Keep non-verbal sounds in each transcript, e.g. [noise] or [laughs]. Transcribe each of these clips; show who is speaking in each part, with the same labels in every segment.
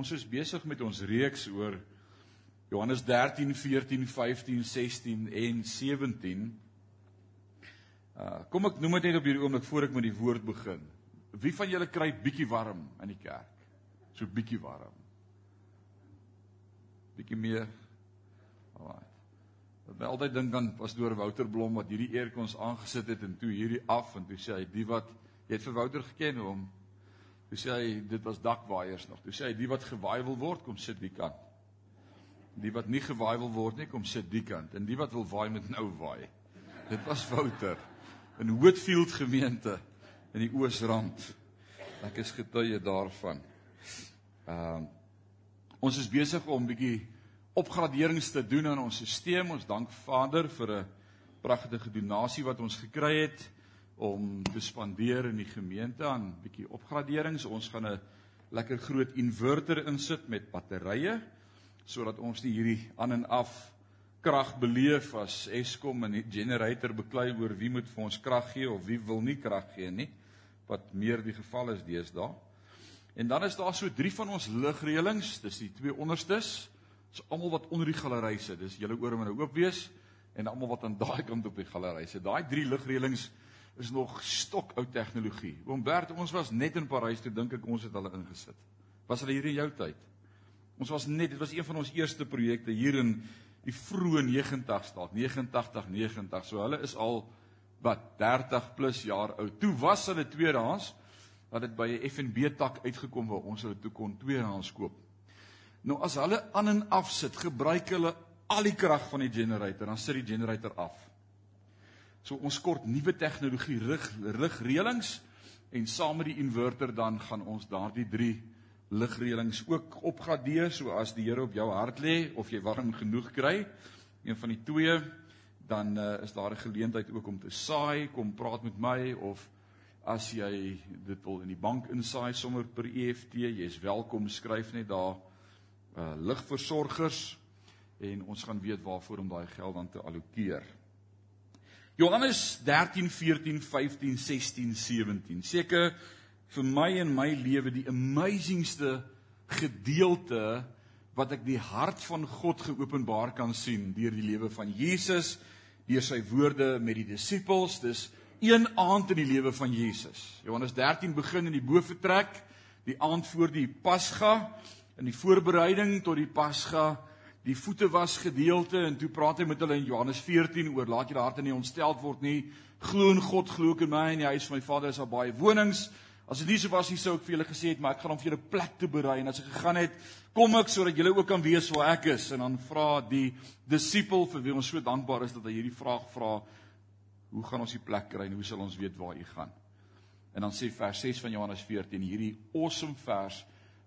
Speaker 1: ons is besig met ons reeks oor Johannes 13, 14, 15, 16 en 17. Uh kom ek noem dit net op hierdie oomblik voor ek met die woord begin. Wie van julle kry bietjie warm in die kerk? So bietjie warm. Bietjie meer. Alraai. Wat my altyd dink aan pastoor Wouter Blom wat hierdie aircons aangesit het en toe hierdie af en toe sê hy die wat jy het vir Wouter geken hom. Toe sê hy dit was dakwaaiers nog. Toe sê hy die wat gewaai wil word kom sit die kant. Die wat nie gewaai wil word nie kom sit die kant en die wat wil waai moet nou waai. Dit was Wouter in Hootfield gemeente in die Oosrand. Ek is getuie daarvan. Ehm uh, ons is besig om bietjie opgraderings te doen aan ons stelsel. Ons dank Vader vir 'n pragtige donasie wat ons gekry het om te spandeer in die gemeente aan bietjie opgraderings. Ons gaan 'n lekker groot inverter insit met batterye sodat ons nie hierdie aan en af krag beleef as Eskom en die generator beklei oor wie moet vir ons krag gee of wie wil nie krag gee nie wat meer die geval is deesdae. En dan is daar so drie van ons ligreëlings, dis die twee onderstes. Dis almal wat onder die galery sit. Dis julle ore moet nou oop wees en almal wat aan daai kant op die galery sit. Daai drie ligreëlings is nog stokou tegnologie. Oom Bert, ons was net in Parys toe dink ek ons het hulle ingesit. Was hulle hier in jou tyd? Ons was net, dit was een van ons eerste projekte hier in die vroeë 90's dalk, 89, 90. So hulle is al wat 30 plus jaar oud. Toe was hulle tweedehands dat dit by 'n FNB tak uitgekom waar ons hulle toe kon tweedehands koop. Nou as hulle aan en af sit, gebruik hulle al die krag van die generator, dan sit die generator af. So ons kort nuwe tegnologie rig rigreëlings en saam met die inverter dan gaan ons daardie 3 ligreëlings ook opgradeer soos die Here op jou hart lê of jy warm genoeg kry. Een van die twee dan uh, is daar 'n geleentheid ook om te saai, kom praat met my of as jy dit wil in die bank insaai sommer per EFT, jy's welkom, skryf net daar uh ligversorgers en ons gaan weet waarvoor om daai geld dan te allokeer. Johannes 13, 14, 15, 16, 17. Seker vir my en my lewe die amazingste gedeelte wat ek die hart van God geopenbaar kan sien deur die lewe van Jesus, deur sy woorde met die disippels. Dis een aand in die lewe van Jesus. Johannes 13 begin in die boefretrek, die aand voor die Pasga, in die voorbereiding tot die Pasga die voete was gedeelte en toe praat hy met hulle in Johannes 14 oor laat julle harte nie ontsteld word nie. Glo in God glo in my en die huis van my Vader is daar baie wonings. As dit nie so was nie sou ek vir julle gesê het maar ek gaan om vir julle plek te berei. En as ek gegaan het kom ek sodat julle ook kan weet waar ek is. En dan vra die disipel vir wie ons so dankbaar is dat hy hierdie vraag vra hoe gaan ons die plek kry en hoe sal ons weet waar u gaan? En dan sê vers 6 van Johannes 14 hierdie awesome vers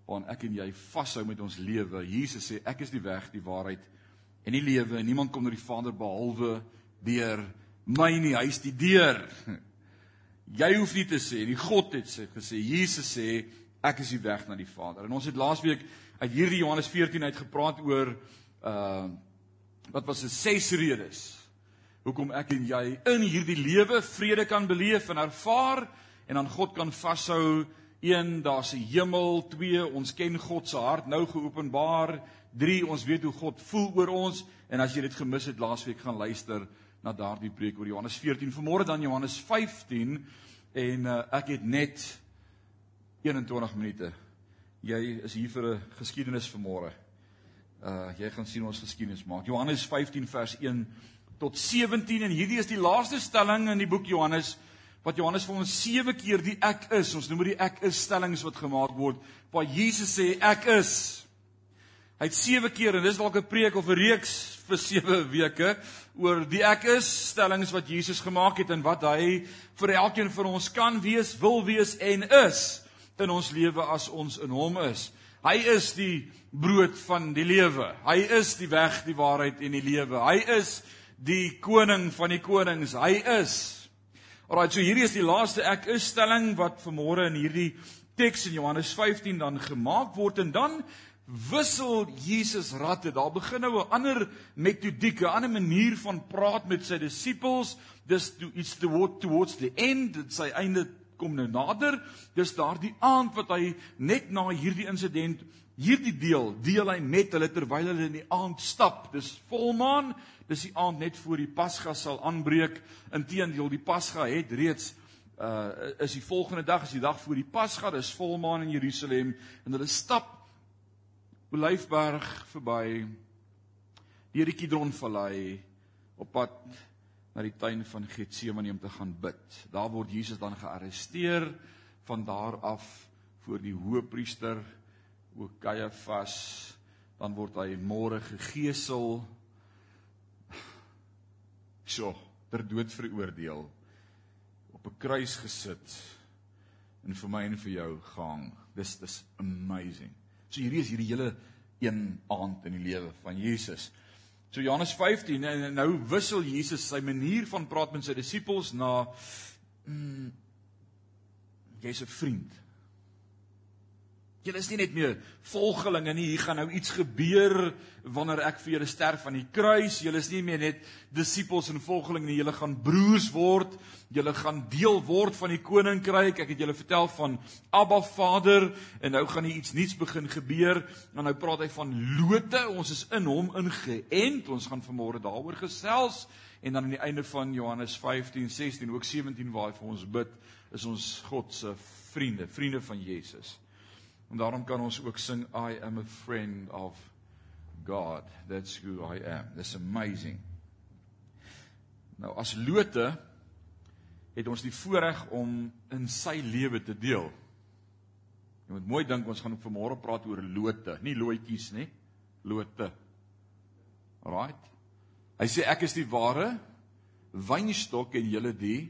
Speaker 1: waarin ek en jy vashou met ons lewe. Jesus sê ek is die weg, die waarheid en die lewe. Niemand kom na die Vader behalwe deur my nie. Hy is die deur. [laughs] Jy hoef nie te sê nie. God het sê gesê Jesus sê ek is die weg na die Vader. En ons het laasweek uit hierdie Johannes 14 uit gepraat oor uh wat was dit ses redes hoekom ek en jy in hierdie lewe vrede kan beleef en ervaar en aan God kan vashou 1 daar's 'n hemel, 2 ons ken God se hart nou geopenbaar, 3 ons weet hoe God voel oor ons en as jy dit gemis het laasweek gaan luister na daardie preek oor Johannes 14 vanmôre dan Johannes 15 en uh, ek het net 21 minute. Jy is hier vir 'n geskiedenis vanmôre. Uh jy gaan sien ons geskiedenis maak. Johannes 15 vers 1 tot 17 en hierdie is die laaste stelling in die boek Johannes wat Johannes vir ons sewe keer die ek is, ons noem dit die ek is stellings wat gemaak word, waar Jesus sê ek is. Hy het sewe keer en dis dalk 'n preek of 'n reeks vir sewe [laughs] weke oor die ek is stellings wat Jesus gemaak het en wat hy vir elkeen van ons kan wees, wil wees en is in ons lewe as ons in hom is. Hy is die brood van die lewe. Hy is die weg, die waarheid en die lewe. Hy is die koning van die konings. Hy is Alraai, so hierdie is die laaste ek is stelling wat vanmôre in hierdie teks in Johannes 15 dan gemaak word en dan wissel Jesus ratte. Daar begin nou 'n ander metodiek, 'n ander manier van praat met sy disippels. Dis to iets toward towards the end, dit sy einde kom nou nader. Dis daardie aand wat hy net na hierdie insident hierdie deel deel hy met hulle terwyl hulle in die aand stap. Dis volmaan, dis die aand net voor die Pasga sal aanbreek. Inteendeel, die Pasga het reeds uh is die volgende dag, is die dag voor die Pasga, dis volmaan in Jerusalem en hulle stap Olyfberg verby deur die Kidronvallei op pad na die tuin van Getsemane om te gaan bid. Daar word Jesus dan gearresteer van daar af voor die hoëpriester ook Kajafas dan word hy môre gegeesel. So ter dood veroordeel op 'n kruis gesit en vir my en vir jou gehang dis dis amazing. So hierdie is hierdie hele een aand in die lewe van Jesus. So Johannes 15 en nou wissel Jesus sy manier van praat met sy disippels na mm, jy's 'n vriend Julle is nie net meer volgelinge nie, hier gaan nou iets gebeur wanneer ek vir julle sterf aan die kruis. Julle is nie meer net disippels en volgelinge nie, julle gaan broers word. Julle gaan deel word van die koninkryk. Ek het julle vertel van Abba Vader en nou gaan hier iets nuuts begin gebeur. En nou praat hy van lote. Ons is in hom ingeënt. Ons gaan vanmôre daaroor gesels en dan aan die einde van Johannes 15, 16, ook 17 waar hy vir ons bid, is ons God se vriende, vriende van Jesus. En daarom kan ons ook sing I am a friend of God. That's who I am. This amazing. Nou as lote het ons die voorreg om in sy lewe te deel. Jy moet mooi dink ons gaan vanmôre praat oor lote, nie loetjies nie, lote. Right? Hy sê ek is die ware wynstok en julle die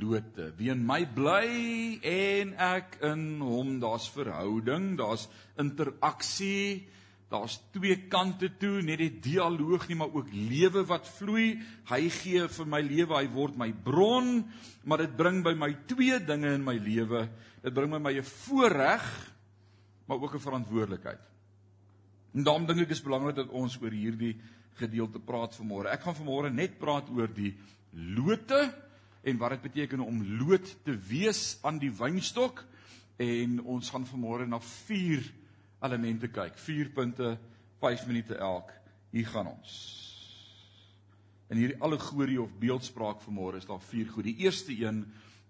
Speaker 1: lote. Wie in my bly en ek in hom, daar's verhouding, daar's interaksie, daar's twee kante toe, net dialoog nie, maar ook lewe wat vloei. Hy gee vir my lewe, hy word my bron, maar dit bring by my twee dinge in my lewe. Dit bring my my 'n voorreg, maar ook 'n verantwoordelikheid. En daarom dink ek is belangrik dat ons oor hierdie gedeelte praat vanmôre. Ek gaan vanmôre net praat oor die lote en wat dit beteken om lood te wees aan die wynstok en ons gaan vanmôre na vier elemente kyk. 4 punte, 5 minute elk. Hier gaan ons. In hierdie allegorie of beeldspraak vanmôre is daar vier goed. Die eerste een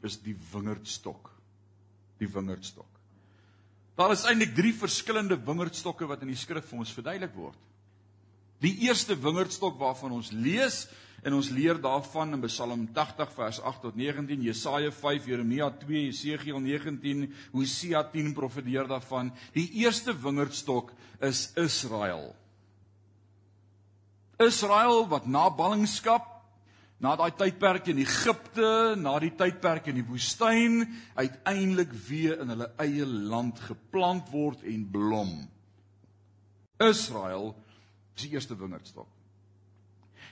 Speaker 1: is die wingerdstok. Die wingerdstok. Daar is eintlik drie verskillende wingerdstokke wat in die skrif vir ons verduidelik word. Die eerste wingerdstok waarvan ons lees En ons leer daarvan in Psalm 80 vers 8 tot 19, Jesaja 5, Jeremia 2, Jesegiel 19, Hosea 10 profeteer daarvan. Die eerste wingerdstok is Israel. Israel wat na ballingskap na daai tydperk in Egipte, na die tydperk in die woestyn, uiteindelik weer in hulle eie land geplant word en blom. Israel is die eerste wingerdstok.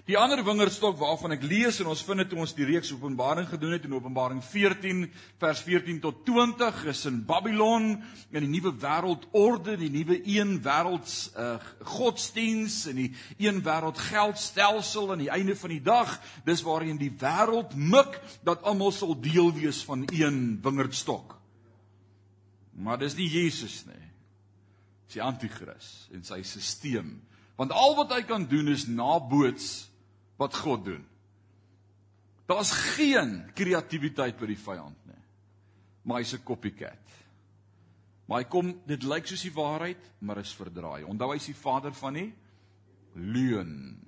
Speaker 1: Die ander wingerdstok waarvan ek lees en ons vind dit toe ons die reeks Openbaring gedoen het in Openbaring 14 vers 14 tot 20 is in Babylon in die nuwe wêreldorde, die nuwe een wêrelds uh, godsdiens en die een wêreld geldstelsel aan die einde van die dag, dis waarheen die wêreld mik dat almal sal deel wees van een wingerdstok. Maar dis nie Jesus nie. Dis die anti-kris en sy stelsel. Want al wat hy kan doen is naboots wat God doen. Daar's geen kreatiwiteit by die vyand nie. Maar hy's 'n copycat. Maar hy kom, dit lyk soos die waarheid, maar is verdraai. Onthou hy's die vader van die leuen.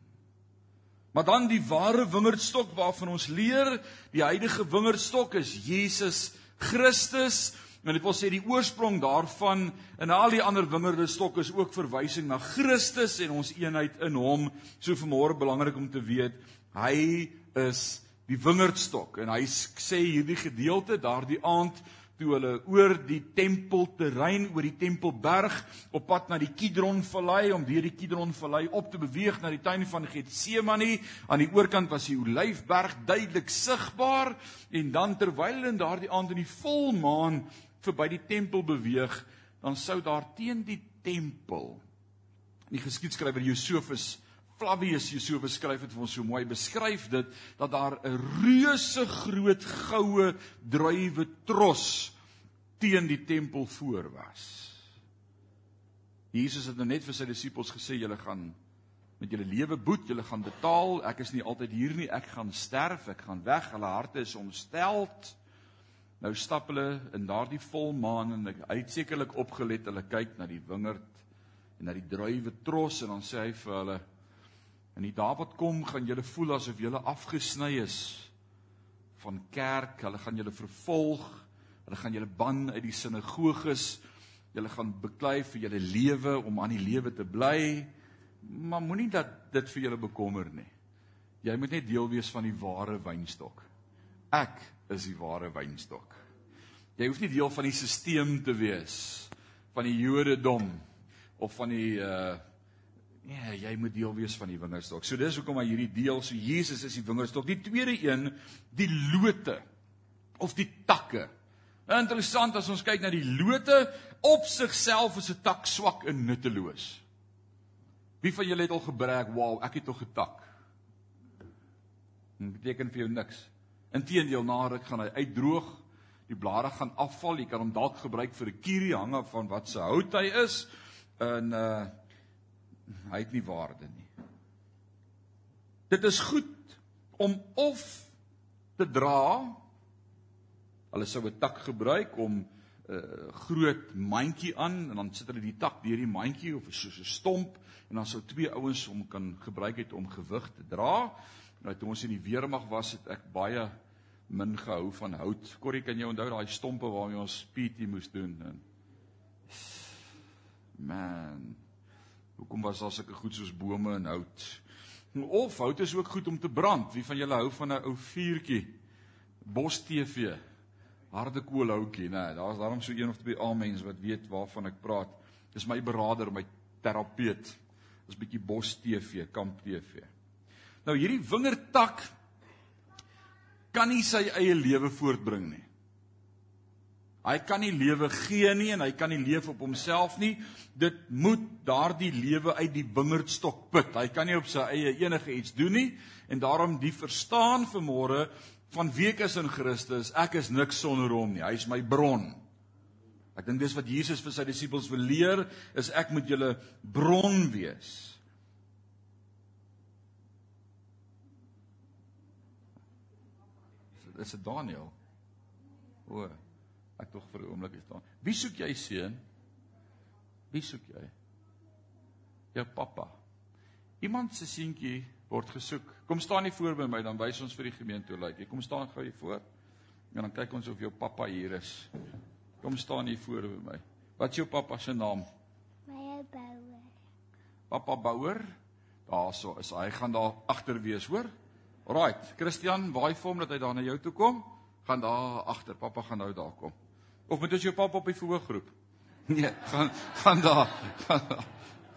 Speaker 1: Maar dan die ware wingerdstok waarvan ons leer, die heilige wingerdstok is Jesus Christus. En dit wil sê die oorsprong daarvan en al die ander wingerdstok is ook verwysing na Christus en ons eenheid in hom. So vanmôre belangrik om te weet, Hy is die wingerdstok. En hy sê hierdie gedeelte daardie aand toe hulle oor die tempelterrein oor die tempelberg op pad na die Kidronvallei om deur die Kidronvallei op te beweeg na die tuin van Getsemane. Aan die oorkant was die Olyfberg duidelik sigbaar. En dan terwyl hulle in daardie aand in die volmaan verby die tempel beweeg dan sou daar teen die tempel die geskiedskrywer Josephus Flavius so beskryf het vir ons so mooi beskryf dit dat daar 'n reuse groot goue druiwe tros teen die tempel voor was. Jesus het nou net vir sy disippels gesê julle gaan met julle lewe boet, julle gaan betaal. Ek is nie altyd hier nie. Ek gaan sterf, ek gaan weg. Hulle harte is omsteld. Nou stap hulle in daardie volmaan en hy het sekerlik opgelet. Hulle kyk na die wingerd en na die druiwe tros en dan sê hy vir hulle: "In die dae wat kom, gaan julle voel asof julle afgesny is van kerk. Hulle gaan julle vervolg. Hulle gaan julle ban uit die sinagoges. Julle gaan beklei vir julle lewe om aan die lewe te bly." maar moenie dat dit vir julle bekommer nie. Jy moet net deel wees van die ware wynstok. Ek is die ware wynstok. Jy hoef nie deel van die stelsel te wees van die Jodendom of van die uh nee, jy moet deel wees van die wingerdstok. So dis hoekom hy hierdie deel, so Jesus is die wingerdstok. Die tweede een, die lote of die takke. Nou interessant as ons kyk na die lote, op sigself is 'n tak swak en nutteloos. Wie van julle het al gebrek, "Wow, ek het tog getak." Dit beteken vir jou niks. Inteendeel, na ruk gaan hy uitdroog, die blare gaan afval, jy kan hom dalk gebruik vir 'n kierie hang af van wat se hout hy is en uh hy het nie waarde nie. Dit is goed om of te dra. Hulle sou 'n tak gebruik om 'n uh, groot mandjie aan en dan sit hulle die tak deur die mandjie of so 'n stomp en dan sou twee ouens hom kan gebruik het om gewig te dra. Nou toe ons in die weermag was, het ek baie min gehou van hout. Corrie, kan jy onthou daai stompe waarmee ons PT moes doen? En man, hoekom was daar sulke goed soos bome en hout? Of hout is ook goed om te brand. Wie van julle hou van 'n ou vuurtjie? Bos TV. Harde koolhoutjie, né? Nee, Daar's daarom so een of twee almens wat weet waarvan ek praat. Dis my beraader, my terapeut. Dis 'n bietjie bos TV, kamp TV. Nou hierdie wingerdtak kan nie sy eie lewe voortbring nie. Hy kan nie lewe gee nie en hy kan nie leef op homself nie. Dit moet daardie lewe uit die wingerdstok put. Hy kan nie op sy eie enige iets doen nie en daarom die verstaan vanmôre van wie ek is in Christus, ek is niks sonder hom nie. Hy is my bron. Ek dink dis wat Jesus vir sy disippels wil leer, is ek moet julle bron wees. Dis dit Daniel. O, ek tog vir 'n oomblik is daar. Wie soek jy seun? Wie soek jy? Jou pappa. Iemand se seentjie word gesoek. Kom staan nie voor by my dan wys ons vir die gemeente hoe lyk. Jy kom staan gou hier voor. En dan kyk ons of jou pappa hier is. Kom staan hier voor by my. Wat is jou pappa se naam?
Speaker 2: Meyer Bouwer.
Speaker 1: Pappa Bouwer. Daarso is hy gaan daar agter wees, hoor? Alraight, Christian, waai vir hom dat hy daar na jou toe kom. Gaan daar agter. Pappa gaan nou daar kom. Of moet ons jou pappa op die voorgroep? [laughs] Nee, gaan gaan daar. Gaan daar,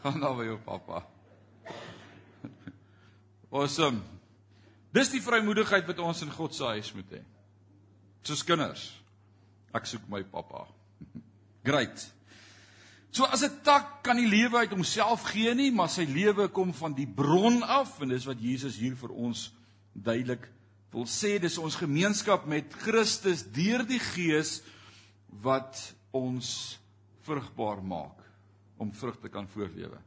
Speaker 1: gaan daar by jou pappa. [laughs] Awesome. Dis die vrymoedigheid wat ons in God se huis moet hê. Soos kinders. Ek soek my pappa. [laughs] Great. So as 'n tak kan nie lewe uit homself gee nie, maar sy lewe kom van die bron af en dis wat Jesus hier vir ons duidelik wil sê, dis ons gemeenskap met Christus deur die Gees wat ons vrugbaar maak om vrug te kan voortlewe.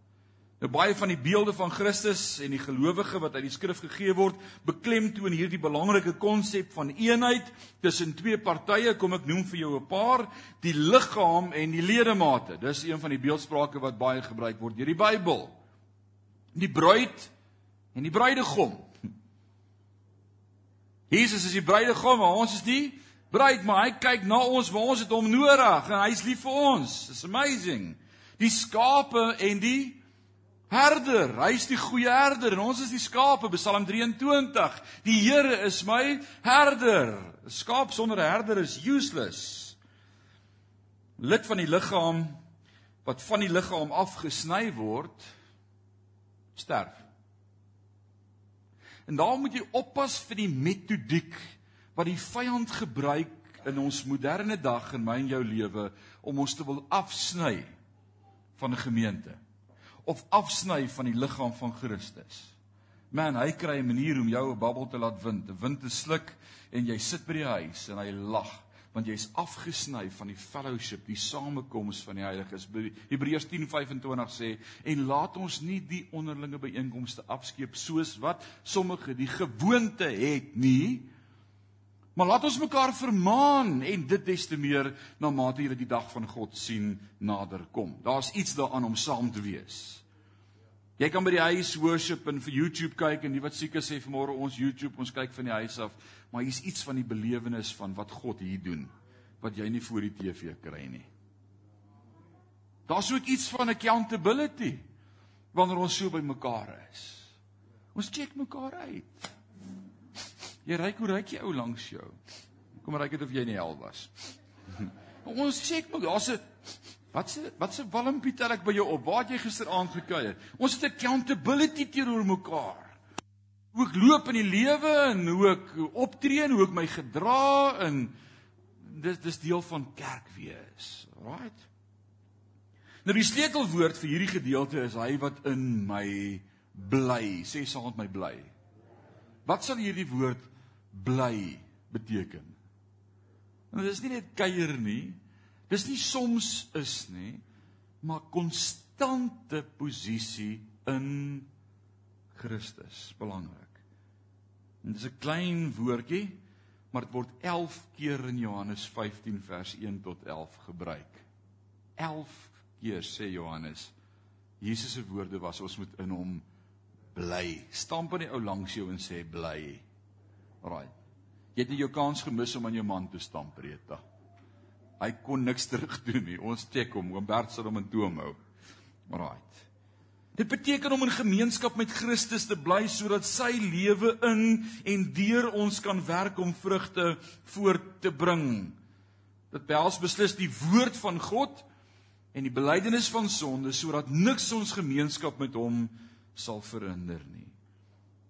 Speaker 1: Nou baie van die beelde van Christus en die gelowige wat uit die skrif gegee word, beklemtoon hierdie belangrike konsep van eenheid tussen twee partye, kom ek noem vir jou 'n paar, die liggaam en die ledemate. Dis een van die beeldsprake wat baie gebruik word deur die Bybel. Die bruid en die bruidegom. Jesus is die bruidegom, maar ons is die bruid, maar hy kyk na ons, maar ons het hom nodig en hy's lief vir ons. It's amazing. Die skape en die herder. Hy's die goeie herder en ons is die skape, Psalm 23. Die Here is my herder. 'n Skaap sonder 'n herder is useless. Lid van die liggaam wat van die liggaam afgesny word, sterf. En daarom moet jy oppas vir die metodiek wat die vyand gebruik in ons moderne dag en my en jou lewe om ons te wil afsny van 'n gemeente of afsny van die liggaam van Christus. Man, hy kry 'n manier om jou 'n babbel te laat wind, 'n wind te sluk en jy sit by die huis en hy lag. Want jy's afgesny van die fellowship, die samekoms van die heiliges. Hebreërs 10:25 sê en laat ons nie die onderlinge byeenkomste afskeep soos wat sommige die gewoonte het nie. Maar laat ons mekaar vermaan en dit des te meer na mate jy die dag van God sien nader kom. Daar's iets daaraan om saam te wees. Jy kan by die huis worship en vir YouTube kyk en die wat siek is sê vanmôre ons YouTube ons kyk van die huis af, maar hier's iets van die belewenis van wat God hier doen wat jy nie voor die TV kry nie. Daar's ook iets van accountability wanneer ons so by mekaar is. Ons check mekaar uit. Jy ry hoe ry jy ou langs jou? Kom ry dit of jy nie hel was. [laughs] ons check mekaar. Daar's 'n Wat se wat se walmpie tel ek by jou op? Waar het jy gisteraand gekuier? Ons het accountability teenoor mekaar. Hoe ek loop in die lewe en hoe ek optree en hoe ek my gedra en dis dis deel van kerk wees. Right? Nou die sleutelwoord vir hierdie gedeelte is hy wat in my bly. Sê saam met my bly. Wat sal hierdie woord bly beteken? Nou dis nie net kuier nie. Dis nie soms is nie, maar konstante posisie in Christus, belangrik. En dis 'n klein woordjie, maar dit word 11 keer in Johannes 15 vers 1 tot 11 gebruik. 11 keer sê Johannes Jesus se woorde was ons moet in hom bly. Stamp aan die ou langs jou en sê bly. Right. Jy het nie jou kans gemis om aan jou man te stamp, Rita. Hy kon niks terug doen nie. Ons check hom. Oom Bert sal hom in toom hou. Alraight. Dit beteken om in gemeenskap met Christus te bly sodat sy lewe in en deur ons kan werk om vrugte voort te bring. Dit behels beslis die woord van God en die belydenis van sonde sodat niks ons gemeenskap met hom sal verhinder nie.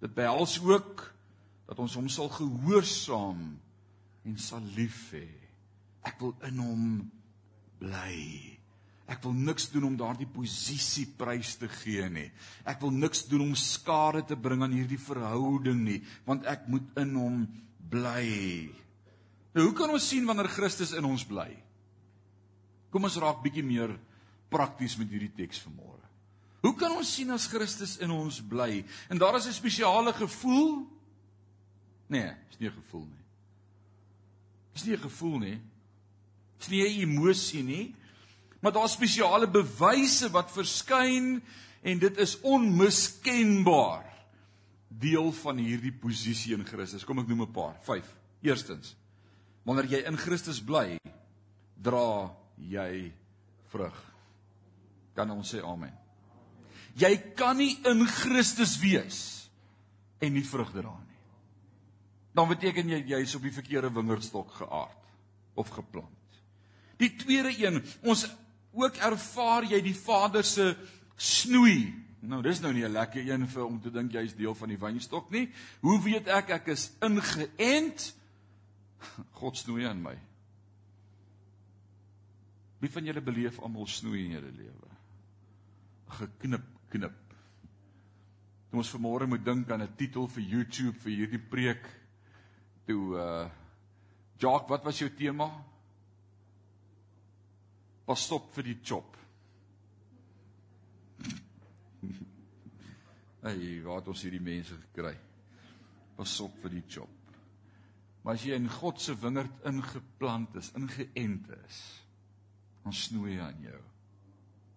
Speaker 1: Dit behels ook dat ons hom sal gehoorsaam en sal lief hê. Ek wil in hom bly. Ek wil niks doen om daardie posisie prys te gee nie. Ek wil niks doen om skade te bring aan hierdie verhouding nie, want ek moet in hom bly. Nou hoe kan ons sien wanneer Christus in ons bly? Kom ons raak bietjie meer prakties met hierdie teks vanmôre. Hoe kan ons sien as Christus in ons bly? En daar is 'n spesiale gevoel? Nee, is nie 'n gevoel nie. Is nie 'n gevoel nie. Dis nie 'n emosie nie, maar daar's spesiale bewyse wat verskyn en dit is onmiskenbaar deel van hierdie posisie in Christus. Kom ek noem 'n paar. 5. Eerstens, wanneer jy in Christus bly, dra jy vrug. Kan ons sê amen? Jy kan nie in Christus wees en nie vrug dra nie. Dan beteken jy jy's op die verkeerde wingerdstok geaard of geplant. Die tweede een, ons ook ervaar jy die Vader se snoei. Nou dis nou nie 'n lekker een vir om te dink jy's deel van die wynstok nie. Hoe weet ek ek is ingeënt? God snoei aan my. Wie van julle beleef almal snoei in julle lewe? Geknip, knip. Ons vanmôre moet dink aan 'n titel vir YouTube vir hierdie preek. Toe uh Jacques, wat was jou tema? Pas op vir die chop. Hey, waar het ons hierdie mense gekry? Pas op vir die chop. Maar as jy in God se wingerd ingeplant is, ingeënt is, dan snoei hy aan jou.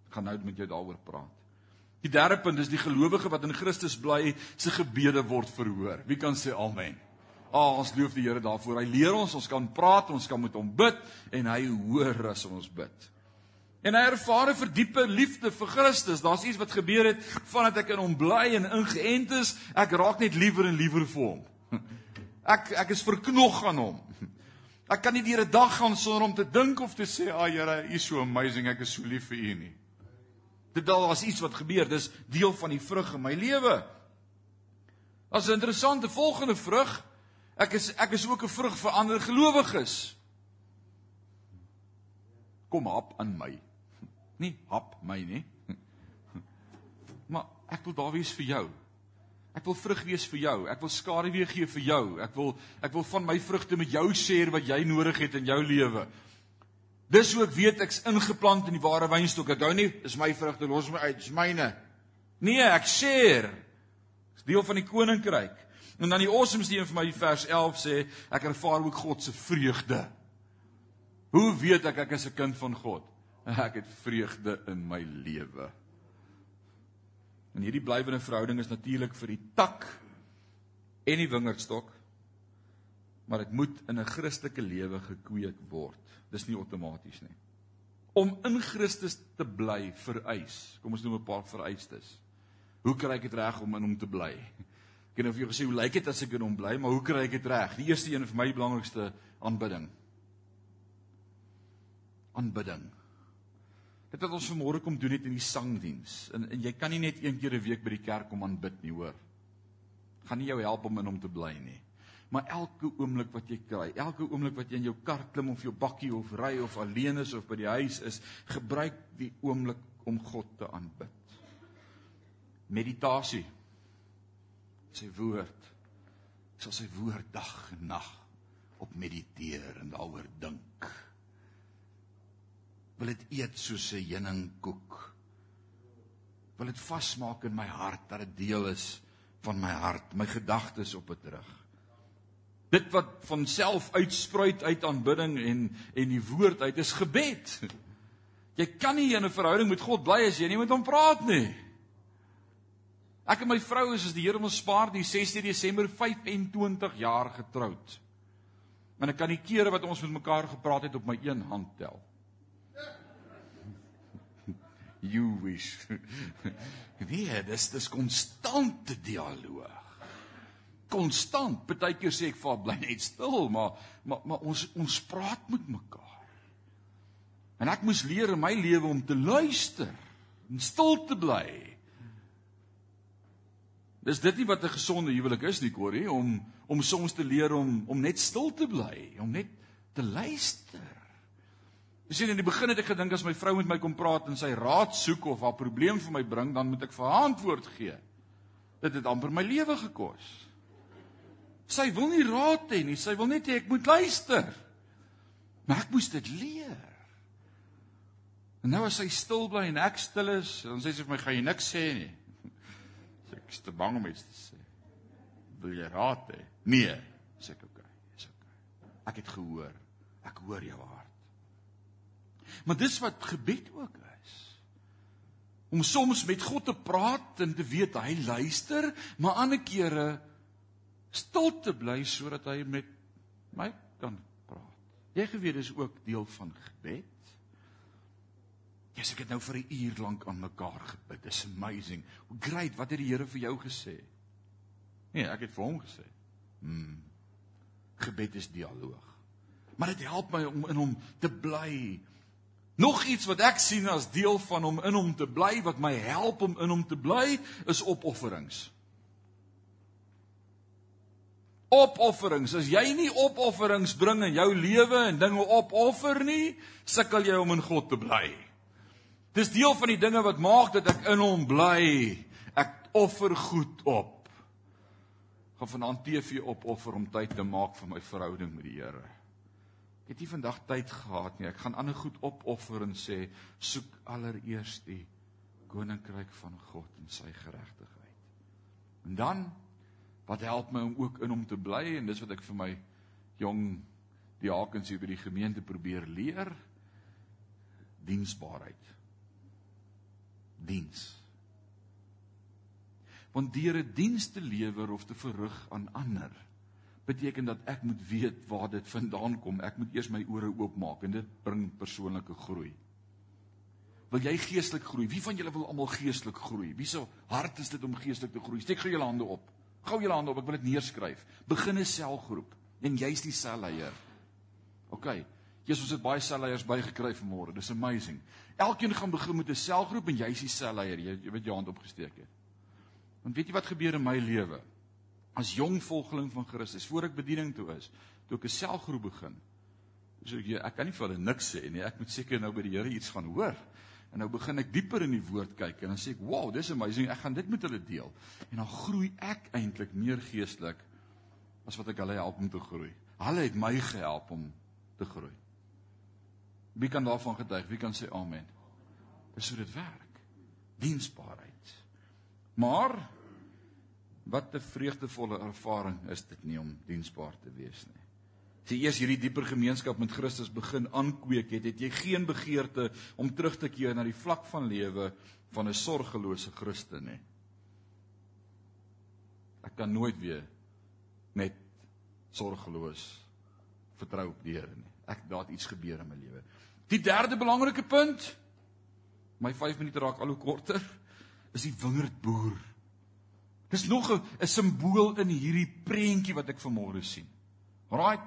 Speaker 1: Ek gaan nou met jou daaroor praat. Die derde punt is die gelowige wat in Christus bly, se gebede word verhoor. Wie kan sê amen? Ag, oh, ons loof die Here daarvoor. Hy leer ons, ons kan praat, ons kan met hom bid en hy hoor as ons bid. En hy ervaar 'n verdiepe liefde vir Christus. Daar's iets wat gebeur het vandat ek in hom bly en ingeënt is. Ek raak net liewer en liewer vir hom. [laughs] Ek ek is verknog aan hom. [laughs] Ek kan nie deur 'n dag gaan sonder om te dink of te sê, "Ag Here, U is so amazing. Ek is so lief vir U nie." Dit al was iets wat gebeur. Dis deel van die vrug in my lewe. As 'n interessante volgende vrug. Ek is ek is ook 'n vrug vir ander gelowiges. Kom hap aan my. Nie hap my nie. Maar ek wil daar wees vir jou. Ek wil vrug wees vir jou. Ek wil skaduwee gee vir jou. Ek wil ek wil van my vrugte met jou share wat jy nodig het in jou lewe. Dis hoe ek weet ek's ingeplant in die ware wynstok. Ek hou nie is my vrugte los my uit, dis myne. Nee, ek share. Dis deel van die koninkryk. En dan die awesomeste een vir my vers 11 sê ek ervaar ook God se vreugde. Hoe weet ek ek is 'n kind van God? [laughs] Ek het vreugde in my lewe. En hierdie blywende verhouding is natuurlik vir die tak en die wingerdstok. Maar dit moet in 'n Christelike lewe gekweek word. Dis nie outomaties nie. Om in Christus te bly vereis. Kom ons noem 'n paar vereistes. Hoe kry ek dit reg om in hom te bly? Ek het nou vir jou gesê hoe lyk dit as ek in hom bly, maar hoe kry ek dit reg? Die eerste een vir my belangrikste aanbidding. Aanbidding. Dit wat ons vanmôre kom doen het in die sangdiens. En, en jy kan nie net een keer 'n week by die kerk kom aanbid nie, hoor. Gaan nie jou help om in hom te bly nie. Maar elke oomblik wat jy kry, elke oomblik wat jy in jou kar klim of jou bakkie of ry of alleen is of by die huis is, gebruik die oomblik om God te aanbid. Meditasie. Sy woord. Ek sal sy woord dag en nag op mediteer en daaroor dink wil dit eet soos 'n heuningkoek. Wil dit vasmaak in my hart dat dit deel is van my hart, my gedagtes op dit terug. Dit wat van self uitspruit uit aanbidding en en die woord uit is gebed. Jy kan nie in 'n verhouding met God bly as jy nie met hom praat nie. Ek en my vrou is as die Here ons spaar die 16 Desember 25 jaar getroud. En ek kan die kere wat ons met mekaar gepraat het op my een hand tel you wish. [laughs] Nee, dis dis konstante dialoog. Konstant. Partykeer sê ek vir bly net stil, maar maar maar ons ons praat met mekaar. En ek moes leer in my lewe om te luister en stil te bly. Dis dit nie wat 'n gesonde huwelik is nie, Corrie, om om soms te leer om om net stil te bly, om net te luister. Jy sien in die begin het ek gedink as my vrou met my kom praat en sy raad soek of haar probleem vir my bring, dan moet ek vir haar antwoord gee. Dit het amper my lewe gekos. Sy wil nie raad hê nie, sy wil net hê ek moet luister. Maar ek moes dit leer. En nou as sy stil bly en ek stil is, dan sê sy vir my, "Gaan jy niks sê nie?" [laughs] Ek is te bang om iets te sê. Wil jy raad hê? Nee, sê ek, "Oké, okay, is oké." Okay. Ek het gehoor. Ek hoor jou hart. Maar dis wat gebed ook is. Om soms met God te praat en te weet hy luister, maar ander kere stil te bly sodat hy met my kan praat. Jy geweet dis ook deel van gebed. Jy's ek het nou vir 'n uur lank aan mekaar gebid. Dis amazing. Great wat het die Here vir jou gesê? Nee, ek het vir hom gesê. Mm. Gebed is dialoog. Maar dit help my om in hom te bly Nog iets wat ek sien as deel van om in hom te bly, wat my help om in hom te bly, is opofferings. Opofferings. As jy nie opofferings bring in jou lewe en dinge opoffer nie, sukkel jy om in God te bly. Dis deel van die dinge wat maak dat ek in hom bly. Ek offer goed op. Gaan vanaand TV opoffer om tyd te maak vir my verhouding met die Here. Ek het nie vandag tyd gehad nie. Ek gaan ander goed opoffer en sê soek allereers die koninkryk van God en sy geregtigheid. En dan wat help my om ook in hom te bly en dis wat ek vir my jong diakens hier by die gemeente probeer leer diensbaarheid. Diens. Want deur 'n diens te lewer of te verrig aan ander beteken dat ek moet weet waar dit vandaan kom. Ek moet eers my ore oopmaak en dit bring persoonlike groei. Wil jy geestelik groei? Wie van julle wil almal geestelik groei? Wie se hart is dit om geestelik te groei? Steek gou julle hande op. Gou julle hande op. Ek wil dit neerskryf. Begin 'n selgroep en jy's die selleier. OK. Jesus het baie selleiers bygekry vanmôre. Dis amazing. Elkeen gaan begin met 'n selgroep en jy's die selleier. Jy, jy weet jou hand opgesteek het. Want weet jy wat gebeur in my lewe? As jong volgeling van Christus voor ek bediening toe is, toe ek 'n selgroep begin. So ek ek kan nie vir hulle niks sê nie. Ek moet seker nou by die Here iets gaan hoor. En nou begin ek dieper in die woord kyk en dan sê ek, "Wow, dis amazing. Ek gaan dit met hulle deel." En dan groei ek eintlik meer geestelik as wat ek hulle help om te groei. Hulle het my gehelp om te groei. Wie kan daarvan getuig? Wie kan sê amen? Dis hoe dit werk. Diensbaarheid. Maar wat 'n vreugdevolle ervaring is dit nie om diensbaar te wees nie. As jy eers hierdie dieper gemeenskap met Christus begin aankweek het, het jy geen begeerte om terug te keer na die vlak van lewe van 'n sorgelose Christen nie. Ek kan nooit weer net sorgeloos vertrou op die Here nie. Ek daar iets gebeur in my lewe. Die derde belangrike punt, my 5 minute raak al hoe korter, is die wingerdboer. Dis nog 'n simbool in hierdie prentjie wat ek vanmôre sien. Right?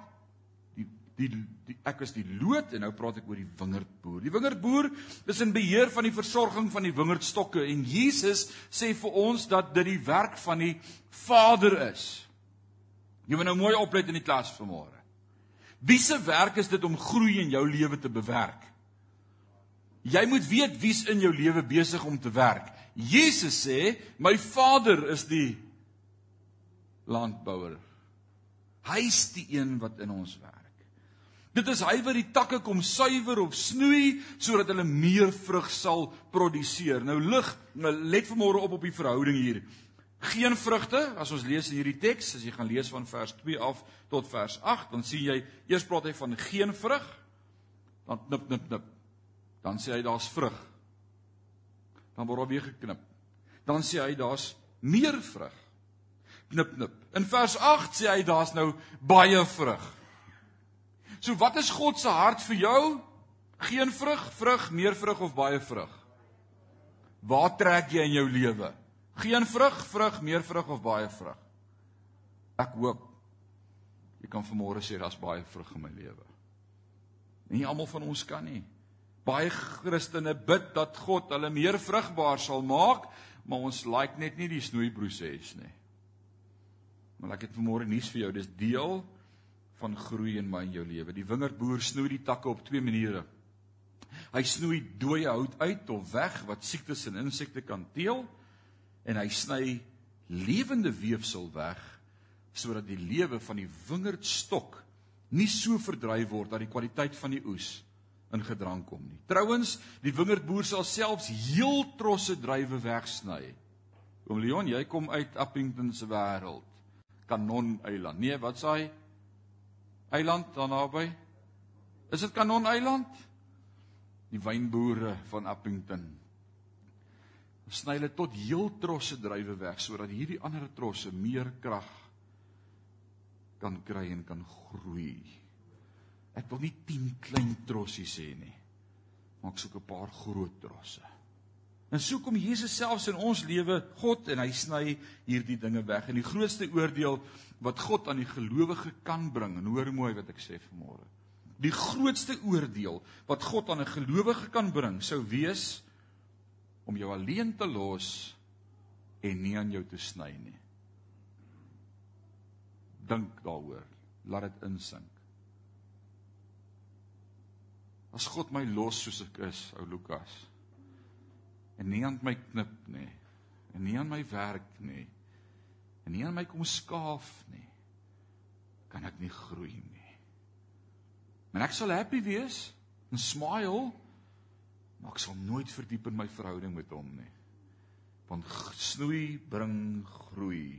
Speaker 1: Die die die ek is die loot en nou praat ek oor die wingerdboer. Die wingerdboer is in beheer van die versorging van die wingerdstokke en Jesus sê vir ons dat dit die werk van die Vader is. Jy moet nou mooi oplet in die klas vanmôre. Wie se werk is dit om groei in jou lewe te bewerk? Jy moet weet wie's in jou lewe besig om te werk. Jesus sê, "My Vader is die landbouer. Hy's die een wat in ons werk. Dit is hy wat die takke kom suiwer of snoei sodat hulle meer vrug sal produseer. Nou lig, nou let vanmôre op op die verhouding hier. Geen vrugte as ons lees hierdie teks, as jy gaan lees van vers 2 af tot vers 8, dan sien jy eers praat hy van geen vrug, dan knip knip knip. Dan sê hy daar's vrug. Dan word daar weer geknip. Dan sê hy daar's meer vrug. Knip knip. In vers 8 sê hy daar's nou baie vrug. So wat is God se hart vir jou? Geen vrug, vrug, meer vrug of baie vrug? Waar trek jy in jou lewe? Geen vrug, vrug, meer vrug of baie vrug? Ek hoop jy kan vanmôre sê daar's baie vrug in my lewe. Nie almal van ons kan nie. Baie Christene bid dat God hulle meer vrugbaar sal maak, maar ons like net nie die snoeiproses nie. Maar ek het vanmôre nuus vir jou, dis deel van groei in my en jou lewe. Die wingerdboer snoei die takke op twee maniere. Hy snoei dooie hout uit of weg wat siektes en insekte kan teel en hy sny lewende weefsel weg sodat die lewe van die wingerdstok nie so verdryf word dat die kwaliteit van die oes in gedrang kom nie. Trouwens, die wingerdboer sal selfs heel trosse druiwe wegsny. Oom Leon, jy kom uit Appington se wêreld. Kanon Eiland. Nee, wat sê hy? Eiland daar naby? Is dit Kanon Eiland? Die wynboere van Appington. Sny hulle tot heel trosse druiwe weg sodat hierdie ander trosse meer krag kan kry en kan groei. Ek wil nie 10 klein trossies hê nie. Maar ek soek 'n paar groot trosse. En so kom Jesus selfs in ons lewe, God en hy sny hierdie dinge weg. En die grootste oordeel wat God aan die gelowige kan bring, en hoor mooi wat ek sê vanmôre. Die grootste oordeel wat God aan 'n gelowige kan bring, sou wees om jou alleen te los en nie aan jou te sny nie. Dink daaroor. Laat dit insink. As God my los soos ek is, ou Lukas, en nie aan my knip nie, en nie aan my werk nie, en nie aan my kom skaaf nie, kan ek nie groei nie. Maar ek sal happy wees en smile, maar ek sal nooit verdiep in my verhouding met hom nie. Want snoei bring groei.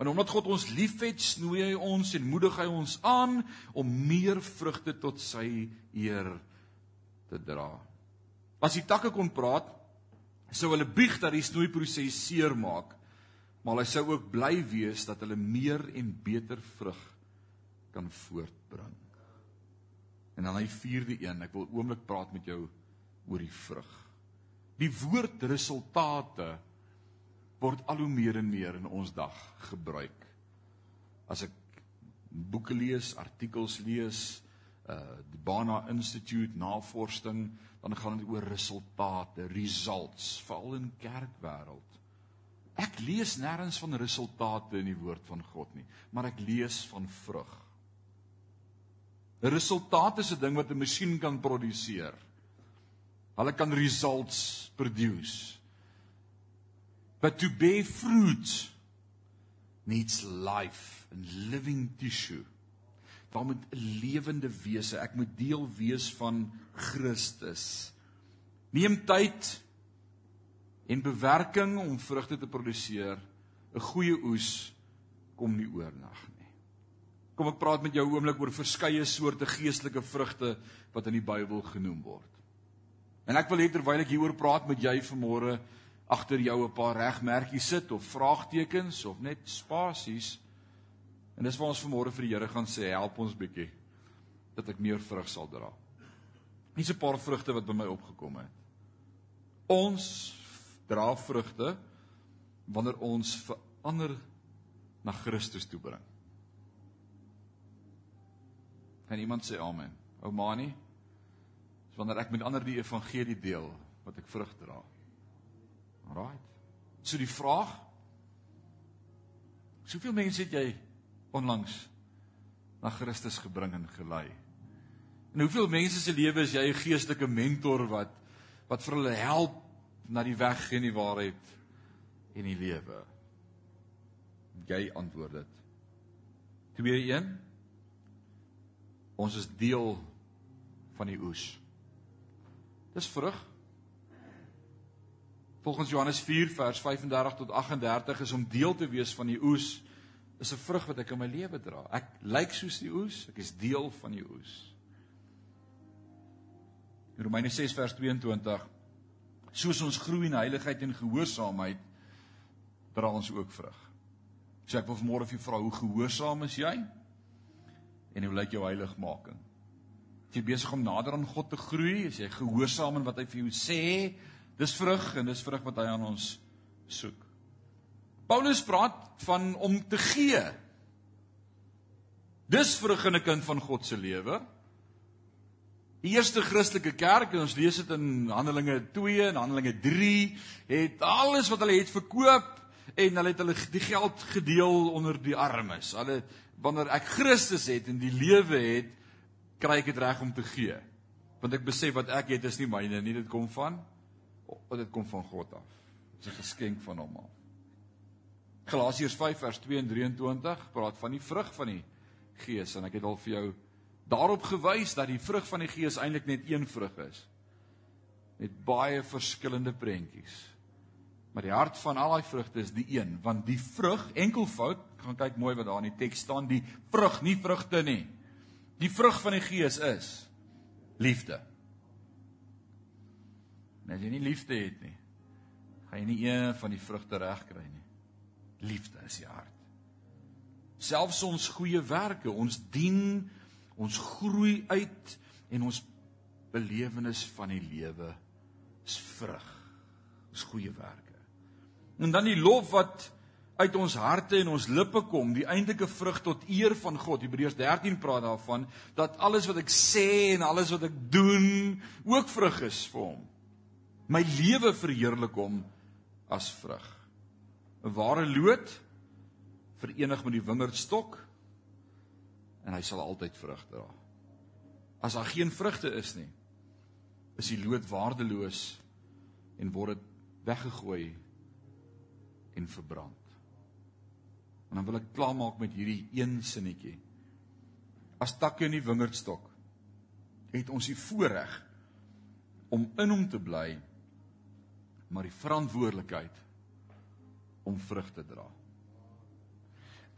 Speaker 1: En omdat God ons liefhet, snoei hy ons en moedig hy ons aan om meer vrugte tot sy eer te dra. As die takke kon praat, sou hulle bieg dat die snoeiproses seer maak, maar hulle sou ook bly wees dat hulle meer en beter vrug kan voortbring. En dan hy vierde een, ek wil oomblik praat met jou oor die vrug. Die woord resultate word al hoe meer en meer in ons dag gebruik. As ek boeke lees, artikels lees, uh die Bana Institute navorsing, dan gaan dit oor resultate, results, veral in kerkwêreld. Ek lees nêrens van resultate in die woord van God nie, maar ek lees van vrug. 'n Resultaat is 'n ding wat 'n masjien kan produseer. Hulle kan results produce. But to bear fruit needs life and living tissue. Daar moet 'n lewende wese, ek moet deel wees van Christus. Neem tyd en bewerking om vrugte te produseer. 'n Goeie oes kom nie oornag nie. Kom ek praat met jou oomblik oor verskeie soorte geestelike vrugte wat in die Bybel genoem word. En ek wil hê terwyl ek hieroor praat met jy vanmôre agter jou 'n paar regmerkies sit of vraagtekens of net spasies. En dis waar ons vanmôre vir die Here gaan sê, help ons bietjie dat ek meer vrug sal dra. Hier's 'n paar vrugte wat by my opgekom het. Ons dra vrugte wanneer ons verander na Christus toe bring. Kan iemand sê amen? Ou Mani, dis wanneer ek met ander die evangelie deel wat ek vrug dra. Alraait. So die vraag Soveel mense het jy onlangs na Christus gebring en gelei. En hoeveel mense se lewe is jy 'n geestelike mentor wat wat vir hulle help na die weg en die waarheid en die lewe? Jy antwoord dit. 2:1 Ons is deel van die oes. Dis vrug. Volgens Johannes 4 vers 35 tot 38 is om deel te wees van die oes is 'n vrug wat ek in my lewe dra. Ek lyk soos die oes, ek is deel van die oes. In Romeine 6 vers 22 soos ons groei in heiligheid en gehoorsaamheid dra ons ook vrug. So ek wil vanmôre vir jou vra hoe gehoorsaam is jy? En hoe lyk jou heiligmaking? Is jy besig om nader aan God te groei? Is jy gehoorsaam in wat hy vir jou sê? Dis vrug en dis vrug wat hy aan ons soek. Paulus praat van om te gee. Dis vrug in 'n kind van God se lewe. Die eerste Christelike kerk, ons lees dit in Handelinge 2 en Handelinge 3, het alles wat hulle het verkoop en hulle het hulle die geld gedeel onder die armes. Hulle wanneer ek Christus het en die lewe het, kry ek dit reg om te gee. Want ek besef wat ek het is nie myne nie, dit kom van of dit kom van God af. Dit is 'n geskenk van hom af. Galasiërs 5 vers 2 en 23 praat van die vrug van die Gees en ek het al vir jou daarop gewys dat die vrug van die Gees eintlik net een vrug is met baie verskillende prentjies. Maar die hart van al daai vrugte is die een, want die vrug enkelvoud, gaan kyk mooi wat daar in die teks staan, die vrug, nie vrugte nie. Die vrug van die Gees is liefde. En as jy nie liefde het nie, gaan jy nie een van die vrugte regkry nie. Liefde is die hart. Selfs ons goeie werke, ons dien, ons groei uit en ons belewenis van die lewe is vrug. Ons goeie werke. En dan die lof wat uit ons harte en ons lippe kom, die eintlike vrug tot eer van God. Hebreërs 13 praat daarvan dat alles wat ek sê en alles wat ek doen ook vrug is vir hom my lewe verheerlik hom as vrug. 'n Ware loot verenig met die wingerdstok en hy sal altyd vrug dra. As daar geen vrugte is nie, is die loot waardeloos en word dit weggegooi en verbrand. En dan wil ek klaarmaak met hierdie een sinnetjie. As takke in die wingerdstok het ons die voorreg om in hom te bly maar die verantwoordelikheid om vrug te dra.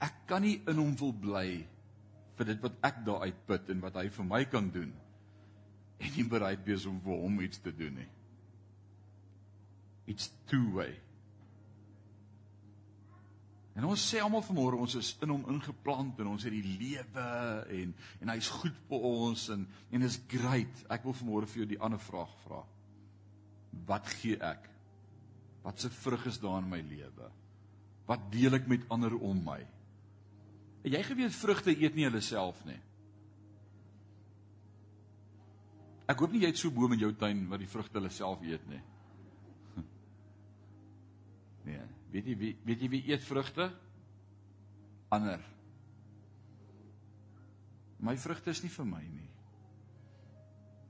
Speaker 1: Ek kan nie in hom wil bly vir dit wat ek daar uitput en wat hy vir my kan doen en nie bereid wees om vir hom iets te doen nie. It's two way. En ons sê almal vanmôre ons is in hom ingeplant en ons het die lewe en en hy's goed vir ons en en is great. Ek wil vanmôre vir jou die ander vraag vra. Wat gee ek Wat se vrug is daar in my lewe? Wat deel ek met ander om my? Het jy geweet vrugte eet nie hulle self nie? Ek hoop nie jy het so boom in jou tuin wat die vrugte hulle self eet nie. [laughs] Nee, weet jy wie weet jy wie eet vrugte? Ander. My vrugte is nie vir my nie.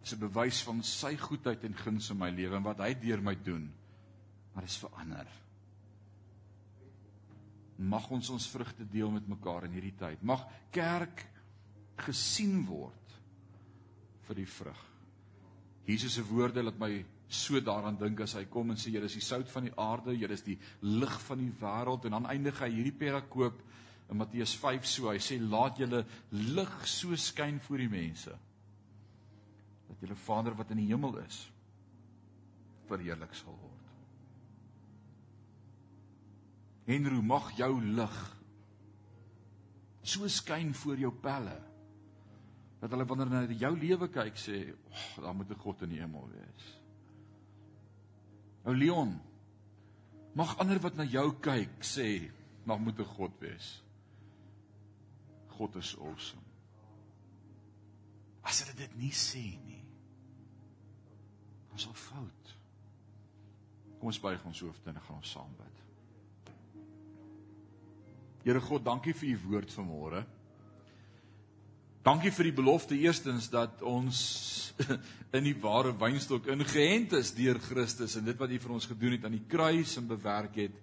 Speaker 1: Dis 'n bewys van sy goedheid en guns in my lewe en wat hy deur my doen. Maar dis verander. Mag ons ons vrugte deel met mekaar in hierdie tyd. Mag kerk gesien word vir die vrug. Jesus se woorde laat my so daaraan dink as hy kom en sê julle is die sout van die aarde, julle is die lig van die wêreld en dan eindig hy hierdie perakoop in Matteus 5 so hy sê laat julle lig so skyn voor die mense dat julle Vader wat in die hemel is verheerlik sal word. Henry mag jou lig so skyn voor jou pelle dat hulle wanneer hulle na jou lewe kyk sê, "Ag, daar moet 'n God in die hemel wees." Ou Leon, mag ander wat na jou kyk sê, "Mag moet 'n God wees." God is awesome. As hulle dit nie sê nie, dan is al fout. Kom ons buig ons hoofde en gaan ons saam bid. Here God, dankie vir u woord vanmôre. Dankie vir die belofte eerstens dat ons [laughs] in die ware wynstok ingeënt is deur Christus en dit wat hy vir ons gedoen het aan die kruis en bewerk het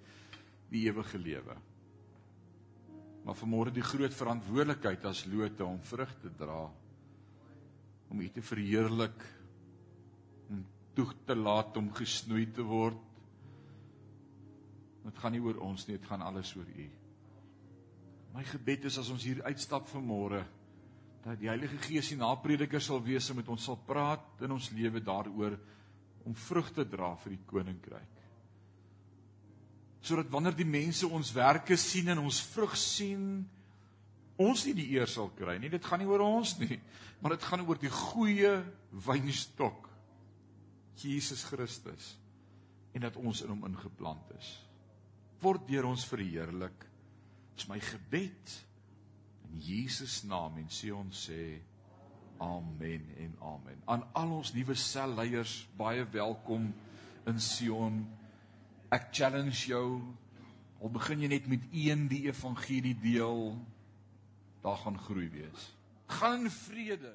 Speaker 1: die ewige lewe. Maar vanmôre die groot verantwoordelikheid as lote om vrug te dra om U te verheerlik om toe te laat om gesnoei te word. Dit gaan nie oor ons nie, dit gaan alles oor U. My gebed is as ons hier uitstap vanmôre dat die Heilige Gees die naprediker sal wees en met ons sal praat in ons lewe daaroor om vrug te dra vir die koninkryk. Sodat wanneer die mense ons werke sien en ons vrug sien, ons nie die eer sal kry nie. Dit gaan nie oor ons nie, maar dit gaan oor die goeie wynstok Jesus Christus en dat ons in hom ingeplant is. Word deur ons verheerlik. Dis my gebed in Jesus naam en sê ons sê amen en amen. Aan al ons nuwe selleiers baie welkom in Sion. Ek challenge jou al begin jy net met een die evangelie deel, daar gaan groei wees. Gaan vrede.